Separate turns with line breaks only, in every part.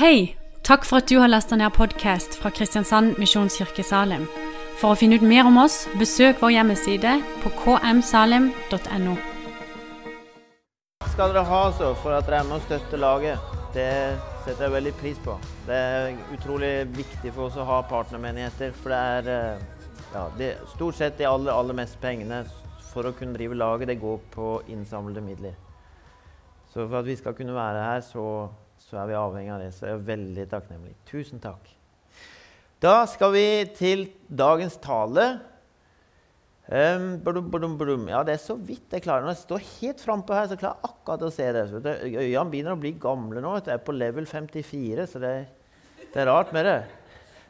Hei! Takk for at du har lasta ned podkast fra Kristiansand Misjonskirke Salim. For å finne ut mer om oss, besøk vår hjemmeside på kmsalim.no.
skal dere ha altså, for at dere er med og støtter laget. Det setter jeg veldig pris på. Det er utrolig viktig for oss å ha partnermenigheter. For det er eh, ja, det, stort sett de aller, aller meste pengene for å kunne drive laget, det går på innsamlede midler. Så for at vi skal kunne være her, så, så er vi avhengig av det. Så jeg er veldig takknemlig. Tusen takk. Da skal vi til dagens tale. Um, badum, badum, badum. Ja, det er så vidt jeg klarer. Når jeg står helt frampå her, så klarer jeg akkurat å se det. Øynene begynner å bli gamle nå. Jeg er på level 54, så det, det er rart med det.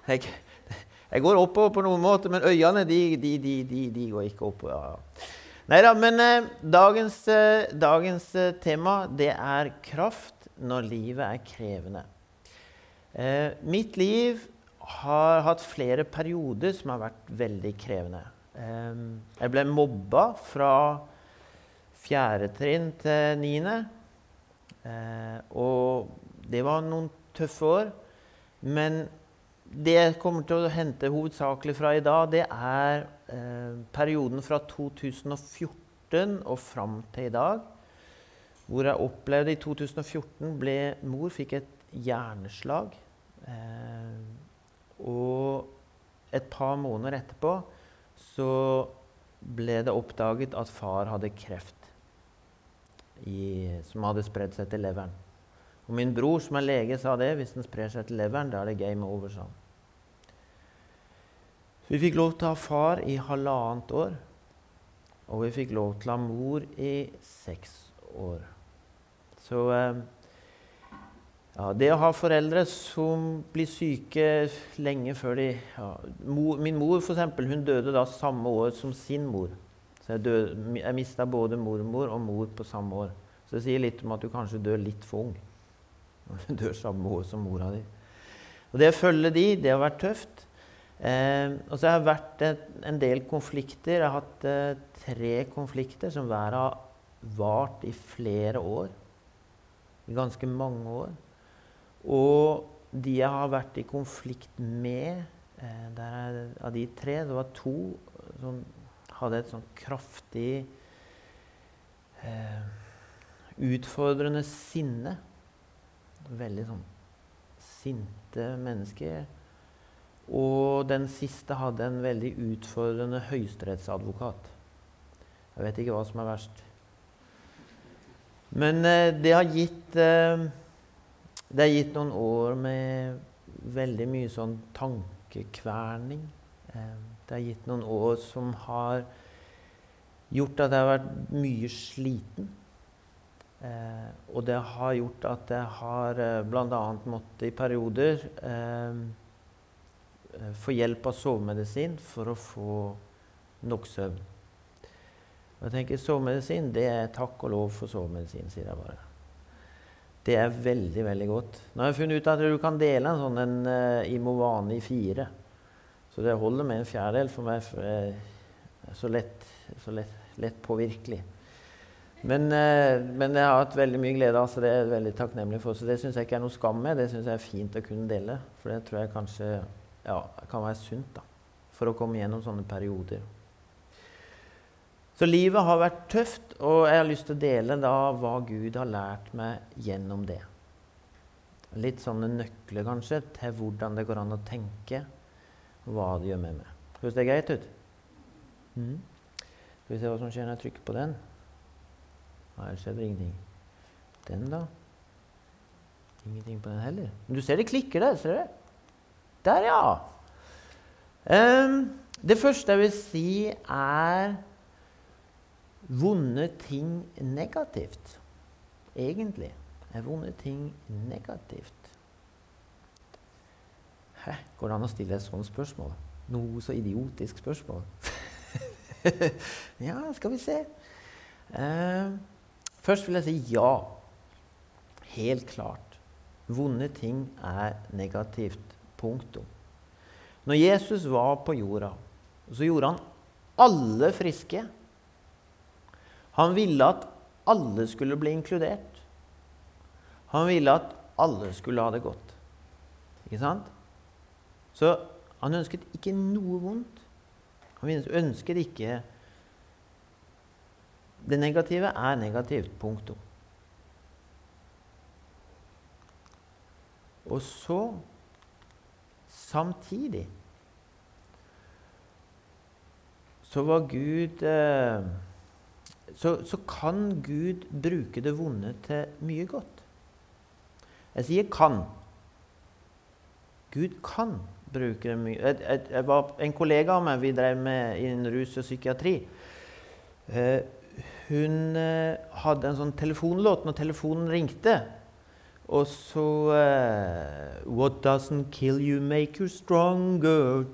Jeg, jeg går oppover på noen måte, men øynene de, de, de, de går ikke oppover. Ja. Nei da, men eh, dagens, eh, dagens eh, tema det er kraft når livet er krevende. Eh, mitt liv har hatt flere perioder som har vært veldig krevende. Jeg ble mobba fra fjerde trinn til niende. Og det var noen tøffe år. Men det jeg kommer til å hente hovedsakelig fra i dag, det er eh, perioden fra 2014 og fram til i dag. Hvor jeg opplevde i 2014 ble Mor fikk et hjerneslag. Eh, og et par måneder etterpå så ble det oppdaget at far hadde kreft i, som hadde spredd seg til leveren. Og min bror, som er lege, sa det. Hvis den sprer seg til leveren, da er det game over. han. Vi fikk lov til å ha far i halvannet år. Og vi fikk lov til å ha mor i seks år. Så eh, ja, det å ha foreldre som blir syke lenge før de ja, Min mor for eksempel, hun døde da samme år som sin mor. Så jeg, døde, jeg mista både mormor og mor på samme år. Så det sier litt om at du kanskje dør litt for ung. Når du dør samme år som mora di. Og Det å følge de, det har vært tøft. Eh, og så har det vært et, en del konflikter. Jeg har hatt eh, tre konflikter som hver har vart i flere år. I ganske mange år. Og de jeg har vært i konflikt med eh, er, Av de tre, det var to som hadde et sånn kraftig eh, Utfordrende sinne. Veldig sånn sinte mennesker. Og den siste hadde en veldig utfordrende høyesterettsadvokat. Jeg vet ikke hva som er verst. Men eh, det har gitt eh, det har gitt noen år med veldig mye sånn tankekverning. Eh, det har gitt noen år som har gjort at jeg har vært mye sliten. Og det har gjort at jeg har bl.a. måttet i perioder få hjelp av sovemedisin for å få nok søvn. Og jeg tenker Sovemedisin det er takk og lov for sovemedisin, sier jeg bare. Det er veldig veldig godt. Nå har jeg funnet ut at du kan dele en sånn en, uh, Imovane i fire. Så det holder med en fjerdedel for meg. For jeg er så lett, så lett, lett påvirkelig. Men, uh, men, jeg har hatt veldig mye glede av så det er jeg veldig takknemlig for. Så det syns jeg ikke er noe skam med. Det syns jeg er fint å kunne dele. For det tror jeg kanskje ja, kan være sunt da, for å komme gjennom sånne perioder. Så livet har vært tøft, og jeg har lyst til å dele da hva Gud har lært meg gjennom det. Litt sånne nøkler kanskje til hvordan det går an å tenke, og hva det gjør med meg. Høres det greit ut? Mm. Skal vi se hva som skjer når jeg trykker på den. Her skjer det ingenting. Den, da? Ingenting på den heller. Men du ser det klikker der. Ser du? Der, ja. Um, det første jeg vil si, er vonde ting negativt? Egentlig er vonde ting negativt. Hæ, går det an å stille et sånt spørsmål? Noe så idiotisk spørsmål. ja, skal vi se. Uh, først vil jeg si ja. Helt klart. Vonde ting er negativt. Punktum. Når Jesus var på jorda, så gjorde han alle friske. Han ville at alle skulle bli inkludert. Han ville at alle skulle ha det godt. Ikke sant? Så han ønsket ikke noe vondt. Han ønsket ikke Det negative er negativt. Punktum. Og så, samtidig så var Gud eh, så, så, kan Gud bruke det vonde til mye godt. Jeg sier 'kan'. Gud kan bruke det mye jeg, jeg, var, En kollega av meg vi drev med innen rus og psykiatri. Eh, hun eh, hadde en sånn telefonlåt når telefonen ringte. Og så eh, What doesn't kill you, make you stronger.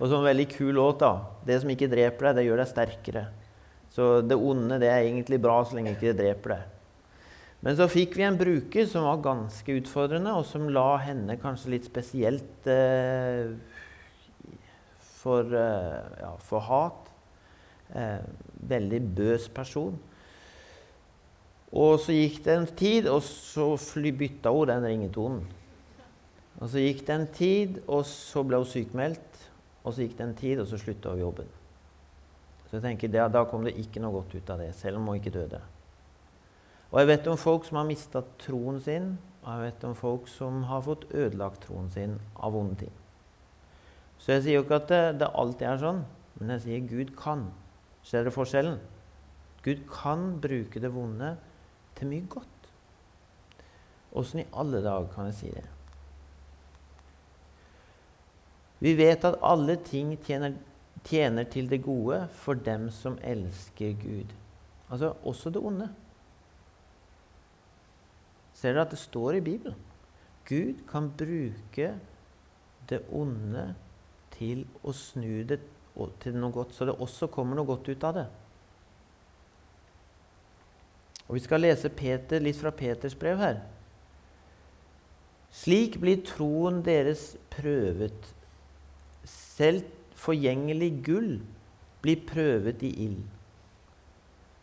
Og så en veldig kul låt. da. Det som ikke dreper deg, det gjør deg sterkere. Så det onde det er egentlig bra så lenge ikke det dreper det. Men så fikk vi en bruker som var ganske utfordrende, og som la henne kanskje litt spesielt eh, for, eh, ja, for, hat. Eh, veldig bøs person. Og så gikk det en tid, og så bytta hun den ringetonen. Og så gikk det en tid, og så ble hun sykemeldt. Og så gikk det en tid, og så slutta hun jobben. Så jeg tenker, da, Da kom det ikke noe godt ut av det, selv om hun ikke døde. Og jeg vet om folk som har mista troen sin, og jeg vet om folk som har fått ødelagt troen sin av vonde ting. Så jeg sier jo ikke at det, det alltid er sånn, men jeg sier Gud kan. Ser dere forskjellen? Gud kan bruke det vonde til mye godt. Åssen i alle dager kan jeg si det? Vi vet at alle ting tjener, tjener, til det gode for dem som elsker Gud. Altså også det onde. Ser dere at det står i Bibelen? Gud kan bruke det onde til å snu det til noe godt, så det også kommer noe godt ut av det. Og Vi skal lese Peter, litt fra Peters brev her. Slik blir troen deres prøvet selv forgjengelig gull blir prøvet i ild.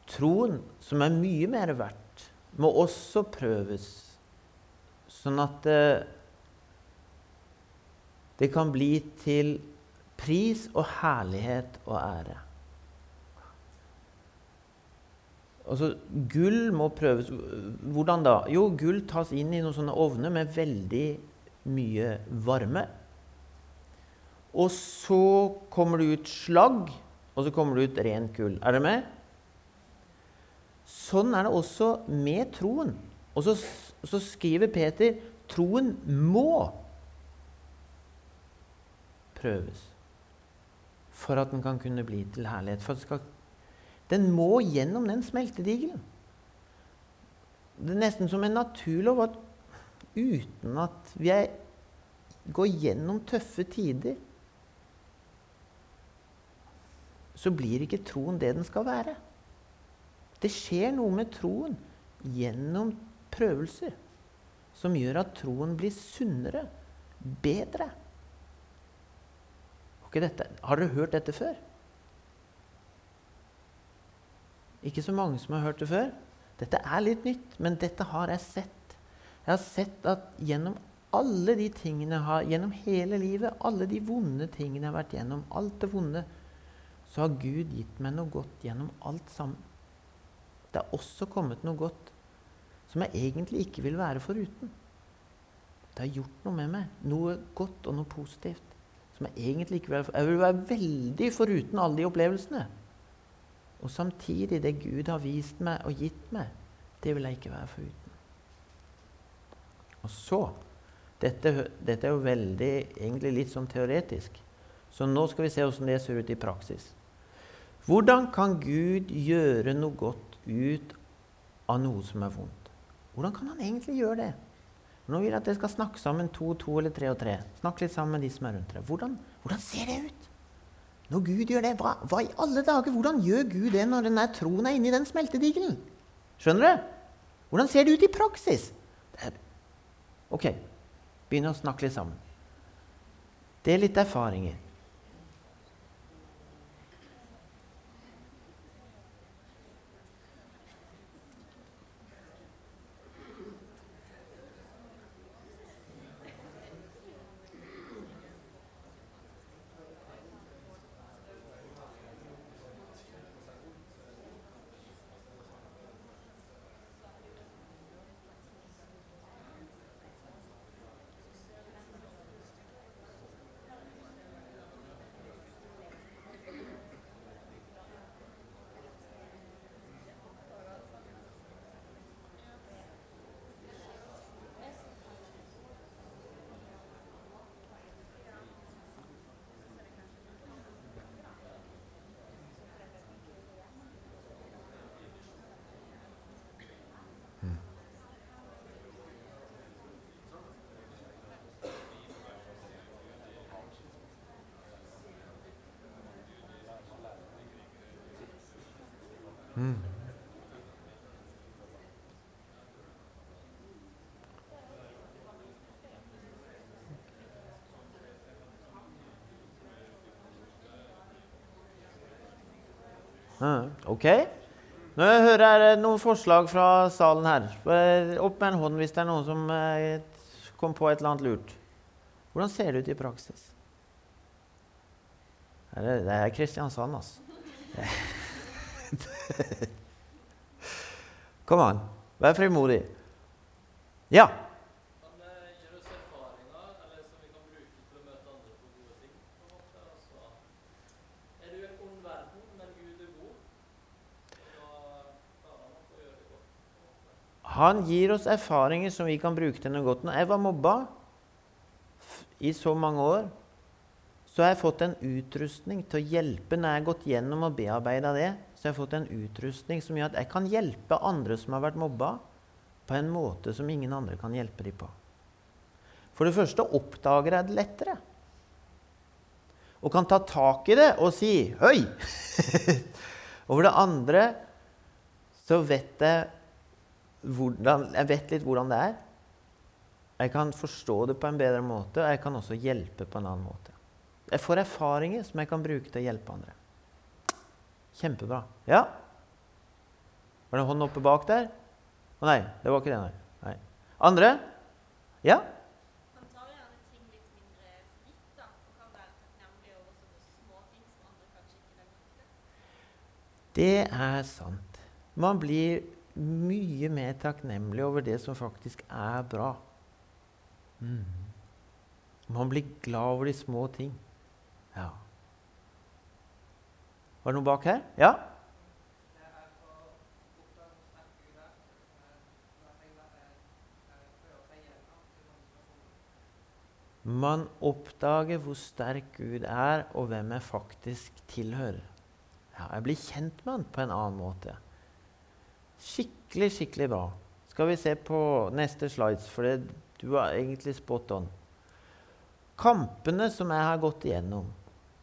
Troen, som er mye mer verdt, må også prøves, sånn at det, det kan bli til pris og herlighet og ære. Altså, gull må prøves. Hvordan da? Jo, gull tas inn i noen sånne ovner med veldig mye varme. Og så kommer det ut slagg, og så kommer det ut rent kull. Er dere med? Sånn er det også med troen. Og så, så skriver Peter troen må prøves for at den kan kunne bli til herlighet. Skal, den må gjennom den smeltedigelen. Det er nesten som en naturlov at uten at vi går gjennom tøffe tider, så blir ikke troen det den skal være. Det skjer noe med troen gjennom prøvelser som gjør at troen blir sunnere, bedre. Har dere hørt dette før? Ikke så mange som har hørt det før. Dette er litt nytt, men dette har jeg sett. Jeg har sett at gjennom alle de tingene jeg har, gjennom hele livet, alle de vonde tingene jeg har vært gjennom, alt det vonde, så har Gud gitt meg noe godt gjennom alt sammen. Det har også kommet noe godt som jeg egentlig ikke vil være foruten. Det har gjort noe med meg. Noe godt og noe positivt. Som jeg egentlig ikke vil være. Jeg vil være veldig foruten alle de opplevelsene. Og samtidig, det Gud har vist meg og gitt meg, det vil jeg ikke være foruten. Og så dette, dette er jo veldig, egentlig litt sånn teoretisk. Så nå skal vi se hvordan det ser ut i praksis. Hvordan kan Gud gjøre noe godt ut av noe som er vondt? Hvordan kan han egentlig gjøre det? Nå vil jeg at dere skal snakke sammen to to eller tre og tre. Snakk litt sammen med de som er rundt dere. Hvordan, hvordan ser det ut? Når Gud gjør det, hva, hva, i alle dager, hvordan gjør Gud det når denne troen er inni den smeltedigelen? Skjønner du? Hvordan ser det ut i praksis? Ok, begynn å snakke litt sammen. Det er litt erfaringer. Mm. Ok. Nå hører jeg noen forslag fra salen her. Opp med en hånd hvis det er noen som eh, kom på et eller annet lurt. Hvordan ser det ut i praksis? Det er Kristiansand, altså. Kom an, vær frimodig. Ja. Han gir oss erfaringer som vi kan bruke til noe godt. Når jeg var mobba i så mange år, så har jeg fått en utrustning til å hjelpe når jeg har gått gjennom og bearbeida det. Jeg har fått en utrustning som gjør at jeg kan hjelpe andre som har vært mobba, på en måte som ingen andre kan hjelpe dem på. For det første oppdager jeg det lettere. Og kan ta tak i det og si 'høy'. og for det andre så vet jeg hvordan, jeg vet litt hvordan det er. Jeg kan forstå det på en bedre måte, og jeg kan også hjelpe på en annen måte. Jeg får erfaringer som jeg kan bruke til å hjelpe andre. Kjempebra. Ja? Var det en hånd oppe bak der? Å nei, det var ikke det, nei. Andre? Ja? Det er sant. Man blir mye mer takknemlig over det som faktisk er bra. Mm. Man blir glad over de små ting. Ja. Var det noe bak her? Ja? Man oppdager hvor sterk Gud er, og hvem jeg faktisk tilhører. Ja, jeg blir kjent med han på en annen måte. Skikkelig, skikkelig bra. Skal vi se på neste slides, for det, du er egentlig spot on. Kampene som jeg har gått igjennom,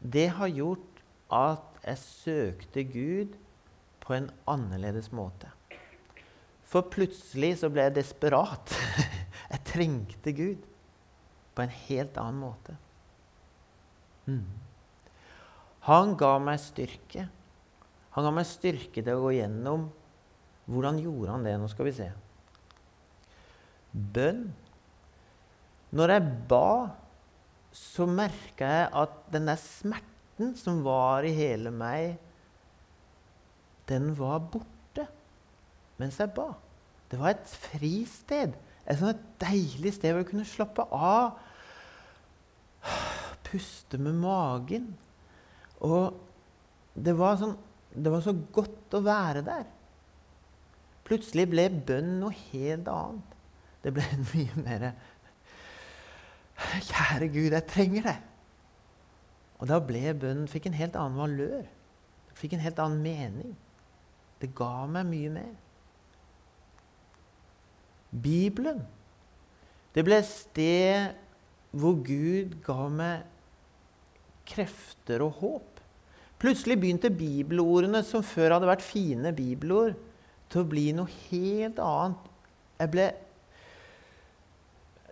det har gjort at jeg søkte Gud på en annerledes måte. For plutselig så ble jeg desperat. Jeg trengte Gud på en helt annen måte. Mm. Han ga meg styrke. Han ga meg styrke til å gå gjennom hvordan gjorde han det? Nå skal vi se. Bønn. Når jeg ba, så merka jeg at den der smerten som var i hele meg, den var borte mens jeg ba. Det var et fristed. Et sånt deilig sted hvor jeg kunne slappe av. Puste med magen. Og det var, sånn, det var så godt å være der. Plutselig ble bønn noe helt annet. Det ble mye mer Kjære Gud, jeg trenger det. Og da ble bønnen fikk en helt annen valør. Fikk en helt annen mening. Det ga meg mye mer. Bibelen. Det ble et sted hvor Gud ga meg krefter og håp. Plutselig begynte bibelordene, som før hadde vært fine bibelord, til å bli noe helt annet. Jeg ble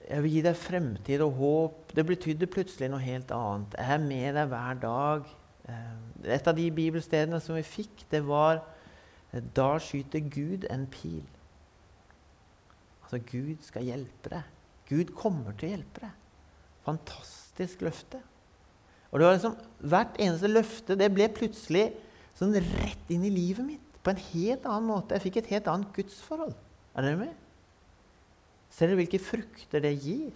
Jeg vil gi deg fremtid og håp. Det betydde plutselig noe helt annet. Jeg er med deg hver dag. Eh, et av de bibelstedene som vi fikk, det var Da skyter Gud en pil. Altså, Gud skal hjelpe deg. Gud kommer til å hjelpe deg. Fantastisk løfte. Og det var liksom, Hvert eneste løfte det ble plutselig sånn rett inn i livet mitt på en helt annen måte. Jeg fikk et helt annet gudsforhold. Er dere med? Ser dere hvilke frukter det gir?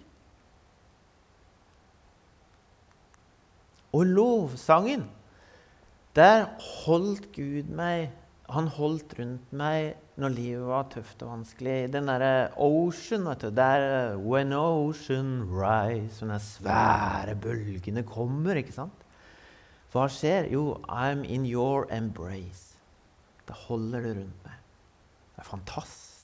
Og lovsangen Der holdt Gud meg Han holdt rundt meg når livet var tøft og vanskelig. Den derre ocean, vet du. Der When ocean rise Når de svære bølgene kommer, ikke sant? Hva skjer? Jo, I'm in your embrace. Da holder det rundt meg. Det er fantastisk.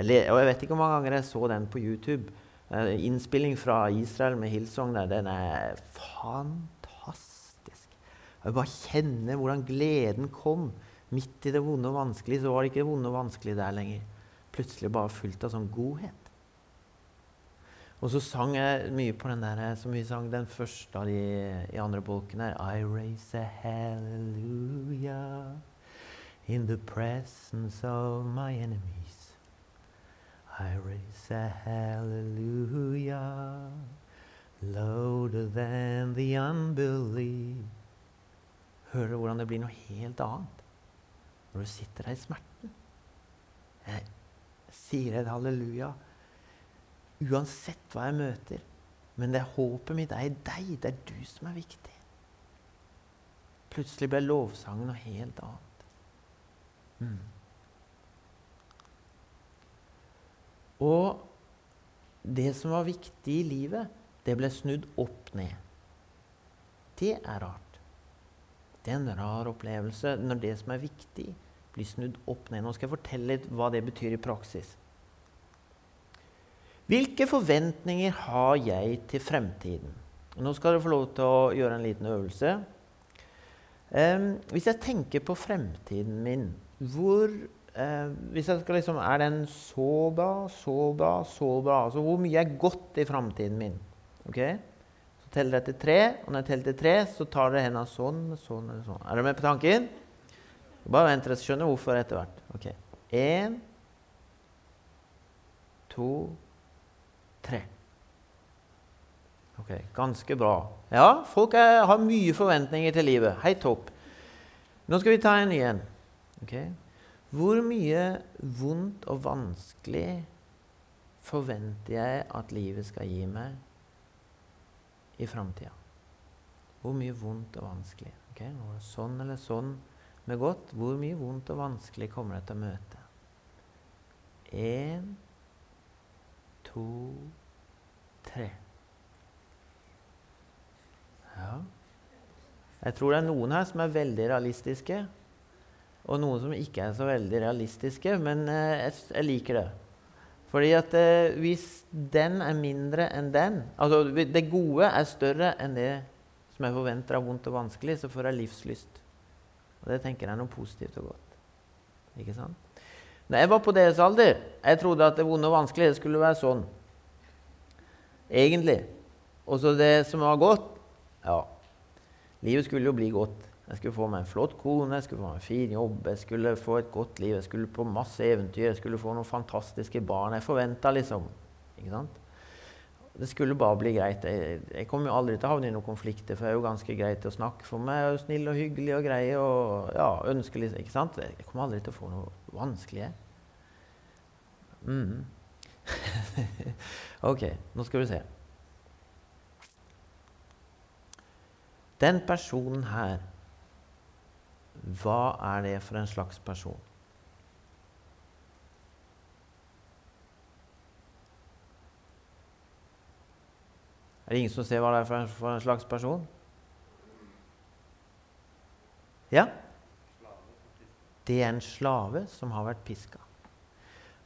Jeg, og jeg vet ikke hvor mange ganger jeg så den på YouTube. Eh, innspilling fra Israel med Hillsong der. Den er fantastisk. Jeg bare kjenner hvordan gleden kom Midt i det vonde og vanskelige så var det ikke vonde og vanskelige der lenger. Plutselig bare fullt av sånn godhet. Og så sang jeg mye på den der som vi sang den første av de i andre bolken her. I raise a hallelujah in the presence of my enemies. I raise a hallelujah louder than the unbelief. Hører du hvordan det blir noe helt annet når du sitter der i smerten? Jeg sier et halleluja uansett hva jeg møter. Men det er håpet mitt er i deg. Det er du som er viktig. Plutselig ble lovsangen noe helt annet. Mm. Og det som var viktig i livet, det ble snudd opp ned. Det er rart. Det er en rar opplevelse når det som er viktig, blir snudd opp ned. Nå skal jeg fortelle litt hva det betyr i praksis. Hvilke forventninger har jeg til fremtiden? Nå skal dere få lov til å gjøre en liten øvelse. Um, hvis jeg tenker på fremtiden min, hvor uh, hvis jeg skal liksom, Er den så bra, så bra, så bra? Altså hvor mye er godt i framtiden min? Ok? Så teller jeg til tre, og når jeg teller til tre, så tar dere hendene sånn, sånn eller sånn. Er dere med på tanken? Bare vent, dere skjønner hvorfor etter hvert. Ok. Én, to tre. Ok, Ganske bra. Ja, folk er, har mye forventninger til livet. Hei, topp. Nå skal vi ta en ny en. Okay. Hvor mye vondt og vanskelig forventer jeg at livet skal gi meg i framtida? Hvor mye vondt og vanskelig? Okay. Sånn eller sånn med godt. Hvor mye vondt og vanskelig kommer jeg til å møte? Én to, tre. Ja. Jeg tror det er noen her som er veldig realistiske, og noen som ikke er så veldig realistiske, men eh, jeg, jeg, liker det. Fordi at eh, hvis den er mindre enn den Altså det gode er større enn det som jeg forventer av vondt og vanskelig, så får jeg livslyst. Og det tenker jeg er noe positivt og godt. Ikke sant? Når jeg var på deres alder, jeg trodde at det vonde og vanskelige skulle være sånn. Egentlig. Og så det som var godt Ja, livet skulle jo bli godt. Jeg skulle få meg en flott kone, jeg skulle få meg en fin jobb, jeg skulle få et godt liv, jeg skulle på masse eventyr, jeg skulle få noen fantastiske barn. Jeg forventa liksom. Ikke sant? Det skulle bare bli greit. Jeg, jeg kommer jo aldri til å havne i noen konflikter, for jeg er jo ganske greit å snakke for meg. Jeg er jo snill og hyggelig og grei og ja, ønskelig. Ikke sant? Jeg kommer aldri til å få noe vanskelig. Mm. ok, nå skal vi se. Den personen her, hva er det for en slags person? Er det ingen som ser hva det er for en, slags person? Ja? Det er en slave som har vært piska.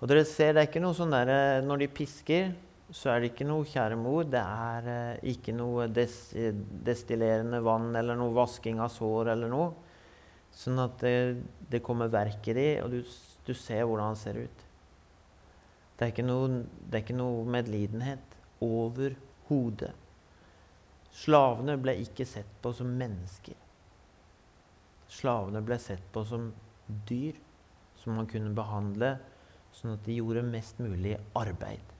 Og dere ser, det er ikke noe sånn der, eh, Når de pisker, så er det ikke noe 'kjære mor'. Det er eh, ikke noe des, destillerende vann eller noe vasking av sår eller noe. Sånn at det, det kommer verk i de, og du, du ser hvordan han ser ut. Det er ikke noe, det er ikke noe medlidenhet overhodet. Slavene ble ikke sett på som mennesker. Slavene ble sett på som dyr som man kunne behandle sånn at de gjorde mest mulig arbeid.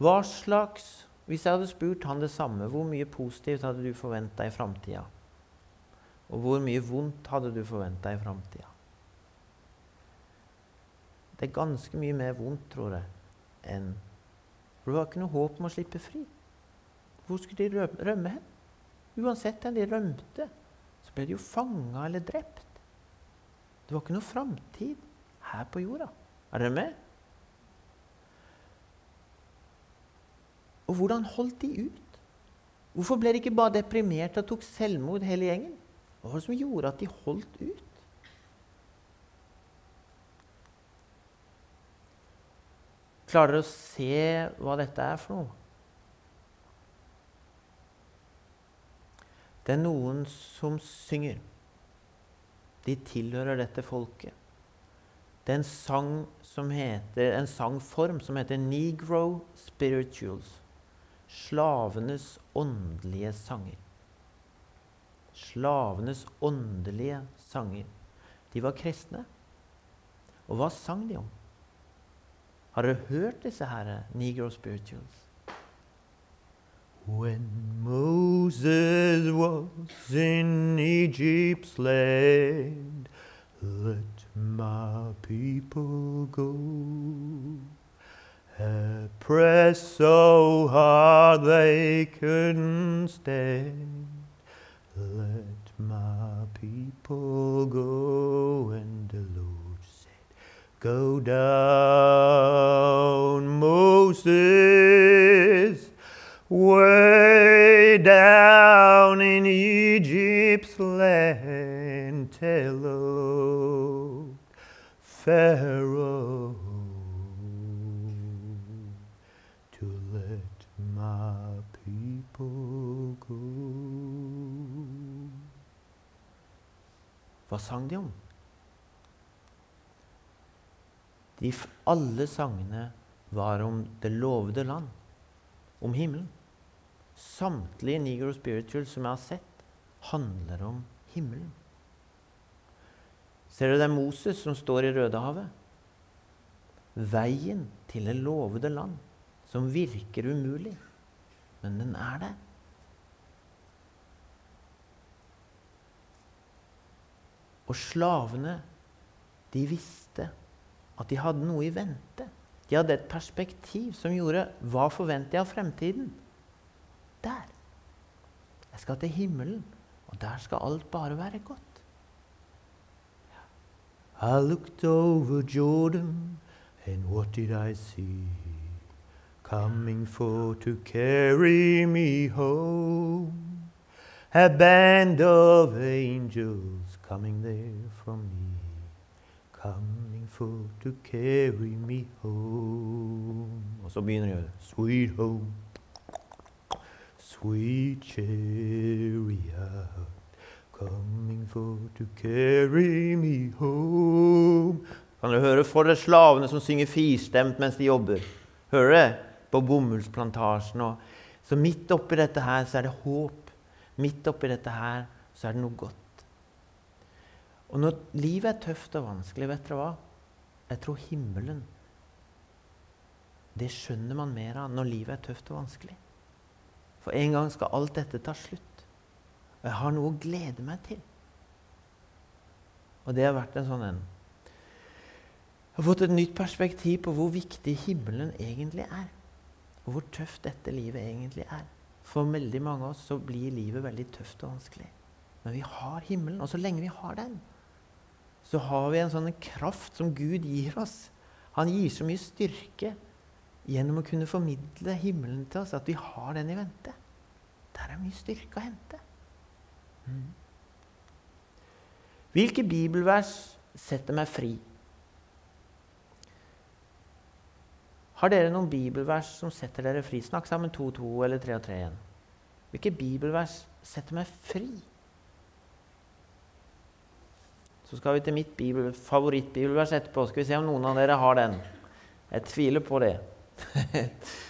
Hva slags Hvis jeg hadde spurt han det samme, hvor mye positivt hadde du forventa i framtida? Og hvor mye vondt hadde du forventa i framtida? Det er ganske mye mer vondt, tror jeg, enn For du har ikke noe håp om å slippe fri. Hvor skulle de rømme hen? Uansett hvor de rømte, så ble de jo fanga eller drept. Det var ikke noe framtid her på jorda. Er dere med? Og hvordan holdt de ut? Hvorfor ble de ikke bare deprimert og tok selvmord, hele gjengen? Hva var det som gjorde at de holdt ut? Klarer dere å se hva dette er for noe? Det er noen som synger. de tilhører dette folket. Det er en sang som heter, en sangform som heter Negro Spirituals. Slavenes åndelige sanger. Slavenes åndelige sanger. De var kristne. Og hva sang de om? Har dere hørt disse her Negro Spirituals? When Moses was in Egypt's land, let my people go. Pressed so hard they couldn't stand. Let my people go. And the Lord said, Go down, Moses, way down in Egypt's land. Tell Pharaoh Hva sang de om? De, alle sangene var om det lovede land, om himmelen. Samtlige Negro Spirituals som jeg har sett, handler om himmelen. Ser du det er Moses som står i Rødehavet? Veien til det lovede land, som virker umulig, men den er det. Og slavene, de visste at de hadde noe i vente. De hadde et perspektiv som gjorde Hva forventer jeg av fremtiden? Der. Jeg skal til himmelen, og der skal alt bare være godt. I looked over Jordan, and what did I see? Coming for to carry me home. A band of angels coming there for me, coming for to carry me home. Og så begynner de Sweet home, sweet chariot, coming for to carry me home. Kan dere høre for dere slavene som synger firstemt mens de jobber? Hører dere? På bomullsplantasjen. Og. Så midt oppi dette her så er det håp. Midt oppi dette her så er det noe godt. Og når livet er tøft og vanskelig, vet dere hva? Jeg tror himmelen Det skjønner man mer av når livet er tøft og vanskelig. For en gang skal alt dette ta slutt. Og jeg har noe å glede meg til. Og det har vært en sånn en Jeg har fått et nytt perspektiv på hvor viktig himmelen egentlig er. Og hvor tøft dette livet egentlig er. For veldig mange av oss så blir livet veldig tøft og vanskelig. Men vi har himmelen, og så lenge vi har den, så har vi en sånn kraft som Gud gir oss. Han gir så mye styrke gjennom å kunne formidle himmelen til oss, at vi har den i vente. Der er mye styrke å hente. Mm. Hvilke bibelvers setter meg fri? Har dere noen bibelvers som setter dere fri? Snakk sammen to og to eller tre og tre igjen. Hvilke bibelvers setter meg fri? Så skal vi til mitt bibel, favorittbibelvers etterpå. Skal vi se om noen av dere har den. Jeg tviler på det.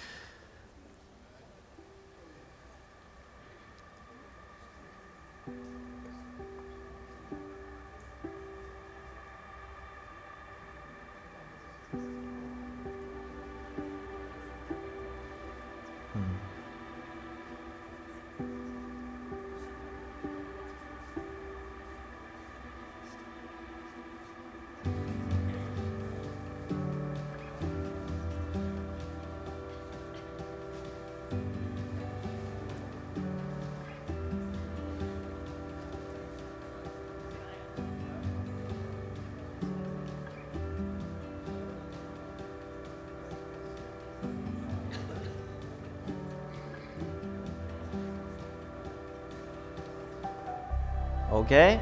Ok,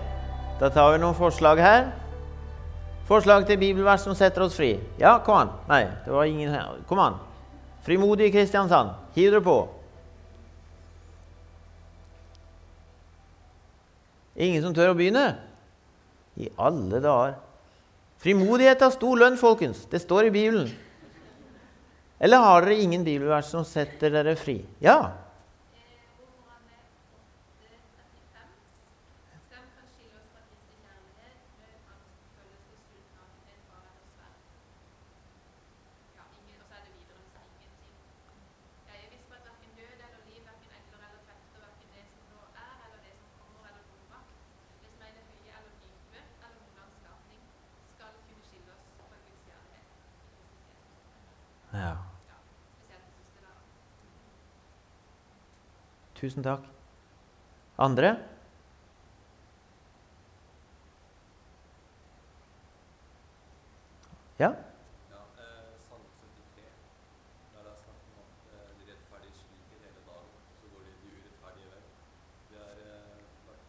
da tar vi noen forslag her. Forslag til bibelvers som setter oss fri. Ja, kom an. Nei, det var ingen her. Kom an. Frimodig Kristiansand, hiv dere på. Ingen som tør å begynne? I alle dager. Frimodighet har stor lønn, folkens. Det står i Bibelen. Eller har dere ingen bibelvers som setter dere fri? Ja. Tusen takk. Andre? Ja?
Eh, Salme 73, der det går de de urettferdige vel. Det har eh, vært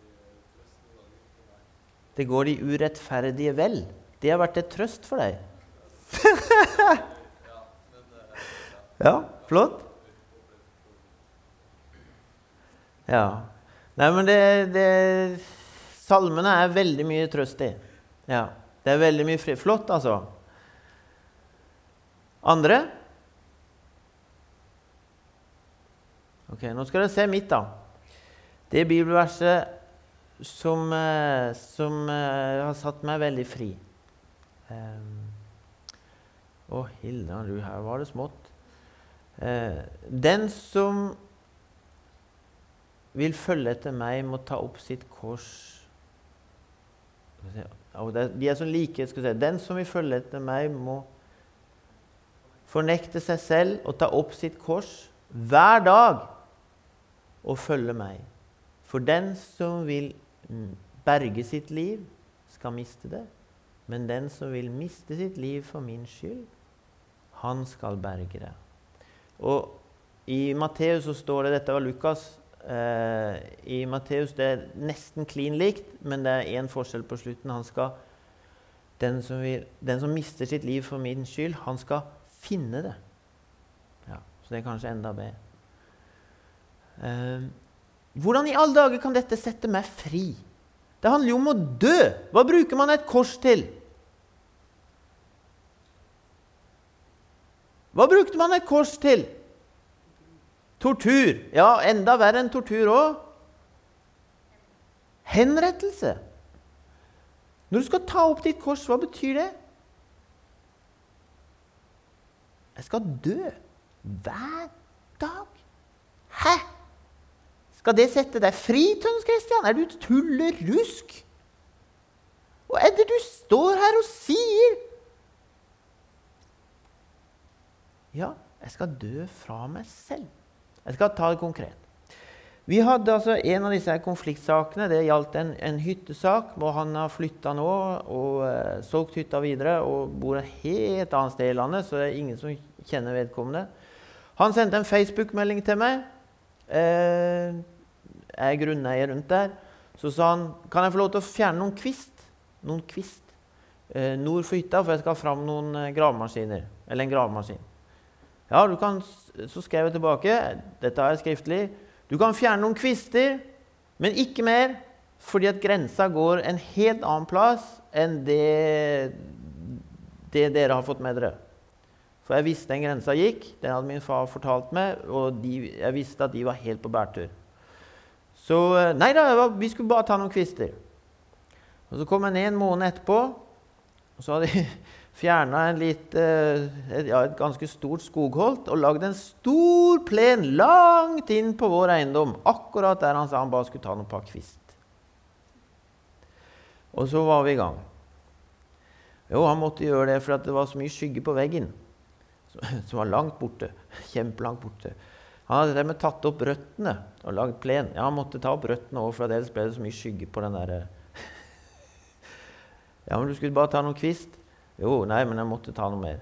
de urettferdige vel. Det har vært et trøst for deg.
Ja,
flott. Ja. Nei, men det, det Salmene er veldig mye trøst i. Ja. Det er veldig mye fri. Flott, altså. Andre? Ok, nå skal dere se mitt, da. Det bibelverset som, eh, som eh, har satt meg veldig fri. Um, å, Hilda, du, her var det smått. Uh, den som vil følge etter meg, må ta opp sitt kors De er sånn like. Skal si. Den som vil følge etter meg, må fornekte seg selv og ta opp sitt kors hver dag og følge meg. For den som vil berge sitt liv, skal miste det. Men den som vil miste sitt liv for min skyld, han skal berge det. Og i Matteus så står det Dette var Lukas. Eh, I Matteus det er nesten klin likt, men det er én forskjell på slutten. Han skal, den, som vil, den som mister sitt liv for min skyld, han skal finne det. Ja, så det er kanskje enda bedre. Eh, hvordan i alle dager kan dette sette meg fri? Det handler jo om å dø. Hva bruker man et kors til? Hva brukte man et kors til? Tortur. Ja, enda verre enn tortur òg. Henrettelse. Når du skal ta opp ditt kors, hva betyr det? Jeg skal dø hver dag. Hæ? Skal det sette deg fri, Tønnes Christian? Er du tullerusk? Hva er det du står her og sier? Ja, jeg skal dø fra meg selv. Jeg skal ta det konkret. Vi hadde altså En av disse konfliktsakene det gjaldt en, en hyttesak hvor han har flytta nå og uh, solgt hytta videre og bor et helt annet sted i landet, så det er ingen som kjenner vedkommende. Han sendte en Facebook-melding til meg. Uh, jeg er grunneier rundt der. Så sa han kan jeg få lov til å fjerne noen kvist noen kvist uh, nord for hytta, for jeg skal ha fram noen gravemaskiner. Eller en gravemaskin. Ja, kan, så skrev jeg tilbake. Dette er skriftlig. Du kan fjerne noen kvister, men ikke mer, fordi at grensa går en helt annen plass enn det, det dere har fått med dere. For jeg visste den grensa gikk. Den hadde min far fortalt meg, og de, jeg visste at de var helt på bærtur. Så eh, nei da, vi skulle bare ta noen kvister. Og Så kom jeg ned en måned etterpå, og så hadde de fjerna litt, eh, et, ja, et ganske stort skogholt og lagd en stor plen langt inn på vår eiendom. Akkurat der han sa han bare skulle ta noen par kvist. Og så var vi i gang. Jo, han måtte gjøre det for det var så mye skygge på veggen. Som var langt borte. Kjempelangt borte. Han hadde dermed tatt opp røttene og lagd plen. Ja, han måtte ta opp røttene òg, for ellers ble det så mye skygge på den der Ja, men du skulle bare ta noen kvist? Jo, nei, men jeg måtte ta noe mer.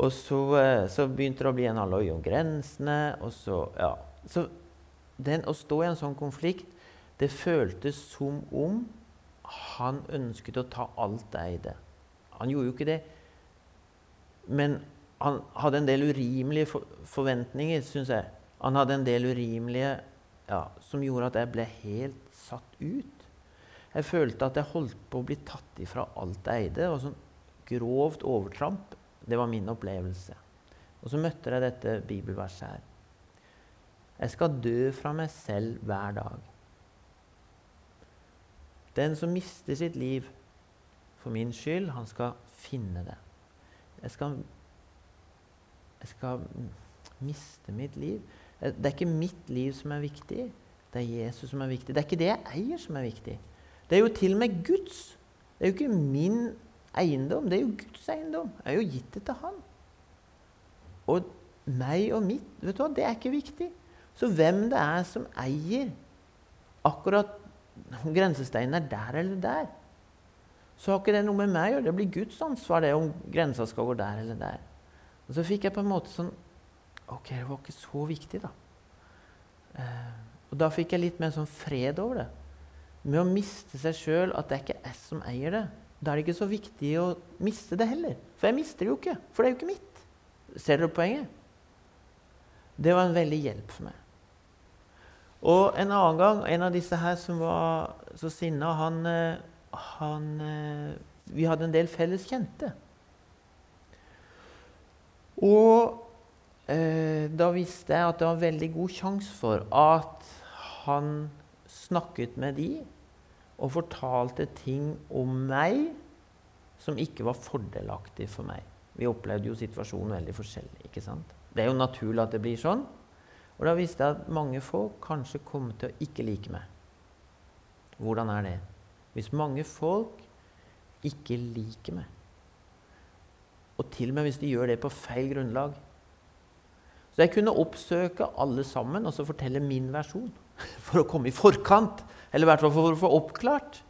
Og så, eh, så begynte det å bli en halloi om grensene, og så Ja. Så den, å stå i en sånn konflikt, det føltes som om han ønsket å ta alt det eide. Han gjorde jo ikke det. Men han hadde en del urimelige for forventninger, syns jeg. Han hadde en del urimelige ja, som gjorde at jeg ble helt satt ut. Jeg følte at jeg holdt på å bli tatt ifra alt jeg eide. og sånn Grovt overtramp. Det var min opplevelse. Og så møtte jeg dette bibelverset her. Jeg skal dø fra meg selv hver dag. Den som mister sitt liv for min skyld, han skal finne det. Jeg skal, jeg skal miste mitt liv. Det er ikke mitt liv som er viktig, det er Jesus som er viktig. Det er ikke det jeg eier, som er viktig. Det er jo til og med Guds. Det er jo ikke min eiendom, det er jo Guds eiendom. Jeg er jo gitt det til Han. Og meg og mitt, vet du hva, det er ikke viktig. Så hvem det er som eier akkurat om grensesteinen er der eller der, så har ikke det noe med meg å gjøre. Det blir Guds ansvar det om grensa skal gå der eller der. Og så fikk jeg på en måte sånn Ok, det var ikke så viktig, da. Eh, og da fikk jeg litt mer sånn fred over det. Med å miste seg sjøl, at det er ikke jeg som eier det. Da er det ikke så viktig å miste det heller. For jeg mister det jo ikke, for det er jo ikke mitt. Ser dere poenget? Det var en veldig hjelp for meg. Og en annen gang, en av disse her som var så sinna, han, eh, han eh, Vi hadde en del felles kjente. Og eh, da visste jeg at det var en veldig god sjanse for at han snakket med de og fortalte ting om meg som ikke var fordelaktig for meg. Vi opplevde jo situasjonen veldig forskjellig. ikke sant? Det er jo naturlig at det blir sånn. Og da visste jeg at mange folk kanskje kommer til å ikke like meg. Hvordan er det? Hvis mange folk ikke liker meg, og til og med hvis de gjør det på feil grunnlag Så jeg kunne oppsøke alle sammen og så fortelle min versjon for å komme i forkant. Eller i hvert fall for å få oppklart.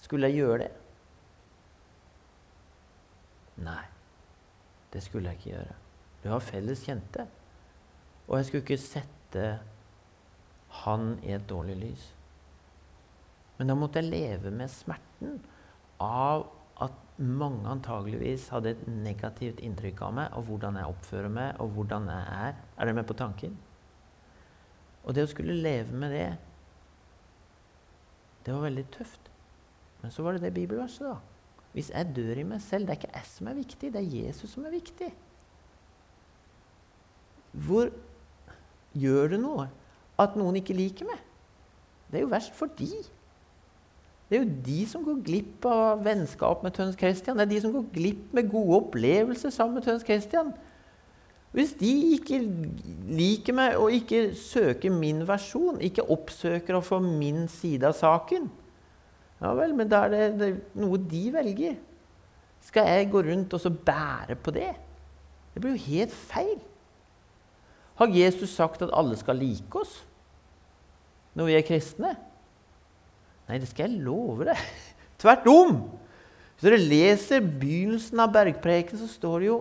Skulle jeg gjøre det? Nei, det skulle jeg ikke gjøre. Du har felles kjente. Og jeg skulle ikke sette han i et dårlig lys. Men da måtte jeg leve med smerten av at mange antageligvis hadde et negativt inntrykk av meg, og hvordan jeg oppfører meg, og hvordan jeg er. Er dere med på tanken? Og det å skulle leve med det, det var veldig tøft. Men så var det det bibelverset, da. Hvis jeg dør i meg selv, det er ikke jeg som er viktig, det er Jesus som er viktig. Hvor gjør det noe at noen ikke liker meg? Det er jo verst for de. Det er jo de som går glipp av vennskap med Tøns Christian. Det er de som går glipp med gode opplevelser sammen med Tøns Christian. Hvis de ikke liker meg og ikke søker min versjon, ikke oppsøker å få min side av saken, ja vel, men da er det, noe de velger. Skal jeg gå rundt og så bære på det? Det blir jo helt feil. Har Jesus sagt at alle skal like oss når vi er kristne? Nei, det skal jeg love deg. Tvert om. Hvis dere leser begynnelsen av bergpreken, så står det jo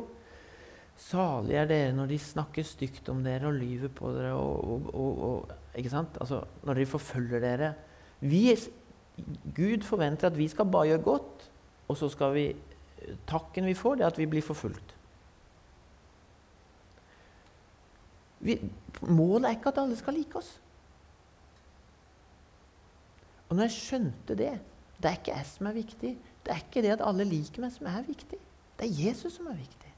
Salige er dere når de snakker stygt om dere og lyver på dere. Og, og, og, ikke sant? Altså, når de forfølger dere. Vi, Gud forventer at vi skal bare gjøre godt, og så skal vi Takken vi får, det er at vi blir forfulgt. Vi, målet er ikke at alle skal like oss. Og når jeg skjønte det Det er ikke jeg som er viktig. Det er ikke det at alle liker meg, som er viktig. Det er Jesus som er viktig.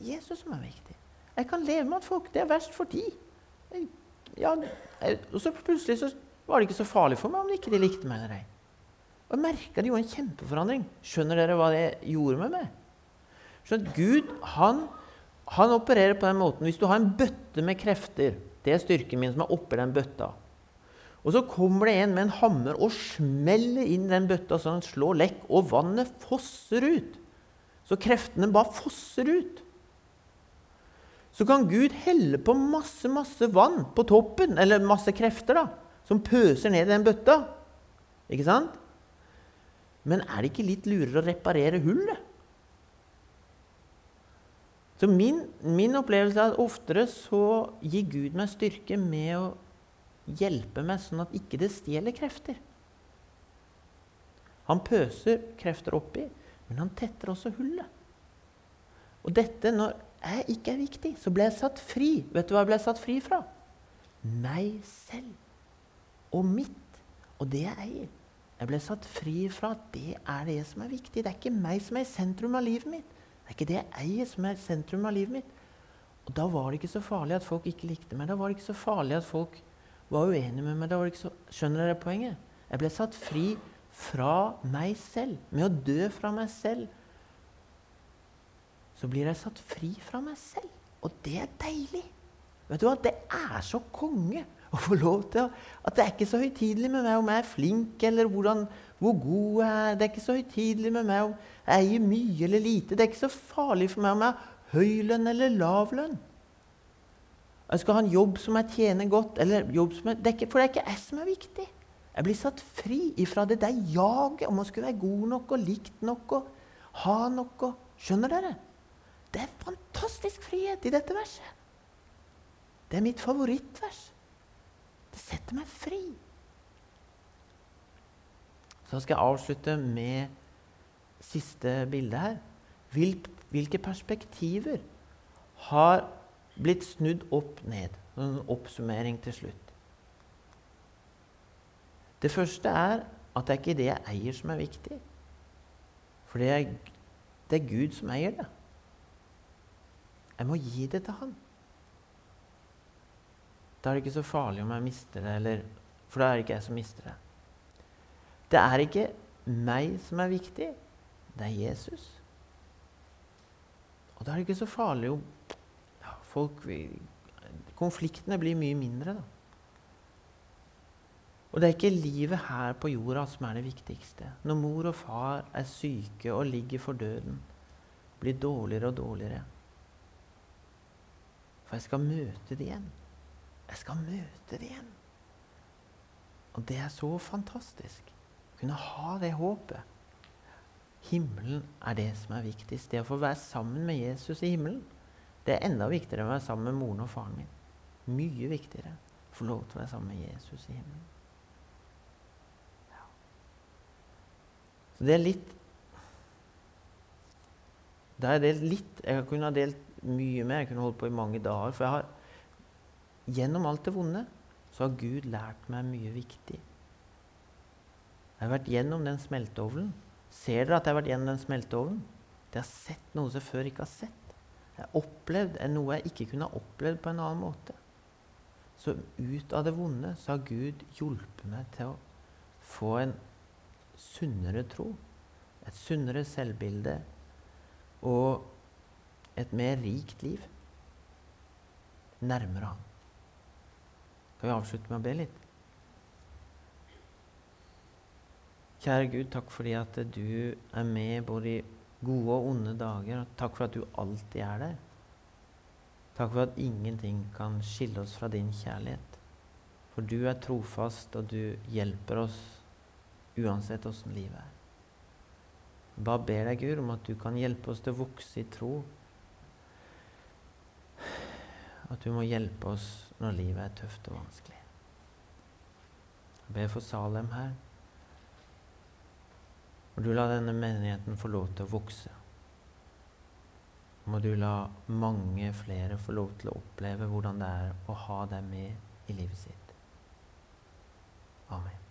Jesus som er viktig. Jeg kan leve med at folk Det er verst for de. Ja, og så plutselig så var det ikke så farlig for meg om de ikke likte meg eller ei. Og jeg merka det gjorde en kjempeforandring. Skjønner dere hva det gjorde med meg? Skjønner, Gud han han opererer på den måten. Hvis du har en bøtte med krefter Det er styrken min som er oppi den bøtta. Og så kommer det en med en hammer og smeller inn den bøtta så den slår lekk, og vannet fosser ut. Så kreftene bare fosser ut. Så kan Gud helle på masse, masse vann på toppen, eller masse krefter, da, som pøser ned i den bøtta. Ikke sant? Men er det ikke litt lurere å reparere hullet? Så min, min, opplevelse er at oftere så gir Gud meg styrke med å hjelpe meg sånn at ikke det stjeler krefter. Han pøser krefter oppi, men han tetter også hullet. Og dette, når jeg ikke er viktig, så ble jeg satt fri. Vet du hva jeg ble satt fri fra? Meg selv og mitt og det jeg eier. Jeg ble satt fri fra at det er det som er viktig. Det er ikke meg som er i sentrum av livet mitt. Det er ikke det jeg eier, som er i sentrum av livet mitt. Og da var det ikke så farlig at folk ikke likte meg. Da var det ikke så farlig at folk var uenige med meg. Da var det ikke så, skjønner dere poenget? Jeg ble satt fri fra meg selv. Med å dø fra meg selv så blir jeg satt fri fra meg selv. Og det er deilig. Vet du hva? Det er så konge å få lov til å, At det er ikke så høytidelig med meg om jeg er flink, eller hvordan, hvor god jeg er. Det er ikke så høytidelig med meg om jeg eier mye eller lite. Det er ikke så farlig for meg om jeg har høy lønn eller lav lønn. Jeg skal ha en jobb som jeg tjener godt, eller jobb som jeg, det ikke, For det er ikke jeg som er viktig. Jeg blir satt fri ifra det der jaget om å skulle være god nok og likt nok og ha noe. Skjønner dere? Det er fantastisk frihet i dette verset. Det er mitt favorittvers. Det setter meg fri. Så skal jeg avslutte med siste bilde her. Hvilke perspektiver har blitt snudd opp ned? En oppsummering til slutt. Det første er at det er ikke det jeg eier, som er viktig. For det er, det er Gud som eier det. Jeg må gi det til han. Da er det ikke så farlig om jeg mister det, eller, for da er det ikke jeg som mister det. Det er ikke meg som er viktig, det er Jesus. Og da er det ikke så farlig om ja, folk Konfliktene blir mye mindre, da. Og det er ikke livet her på jorda som er det viktigste. Når mor og far er syke og ligger for døden, blir dårligere og dårligere. For jeg skal møte det igjen. Jeg skal møte det igjen. Og det er så fantastisk. Å Kunne ha det håpet. Himmelen er det som er viktigst. Det å få være sammen med Jesus i himmelen. Det er enda viktigere enn å være sammen med moren og faren min. Mye viktigere å få lov til å være sammen med Jesus i himmelen. Så det er litt Da er det litt Jeg kunne ha delt mye mer. Jeg kunne holdt på i mange dager. For jeg har, gjennom alt det vonde så har Gud lært meg mye viktig. Jeg har vært gjennom den smelteovnen. Ser dere at jeg har vært gjennom den smelteovnen? Jeg har sett noe som jeg før ikke har sett. Jeg har opplevd noe jeg ikke kunne ha opplevd på en annen måte. Så ut av det vonde så har Gud hjulpet meg til å få en sunnere tro. Et sunnere selvbilde. Og et mer rikt liv nærmere ham. Skal vi avslutte med å be litt? Kjære Gud, takk fordi at du er med både i gode og onde dager. Og takk for at du alltid er der. Takk for at ingenting kan skille oss fra din kjærlighet. For du er trofast, og du hjelper oss uansett åssen livet er. Bare ber deg, Gud, om at du kan hjelpe oss til å vokse i tro at du må hjelpe oss når livet er tøft og vanskelig. Jeg ber for Salem her. Må du la denne menigheten få lov til å vokse. Må du la mange flere få lov til å oppleve hvordan det er å ha deg med i livet sitt. Amen.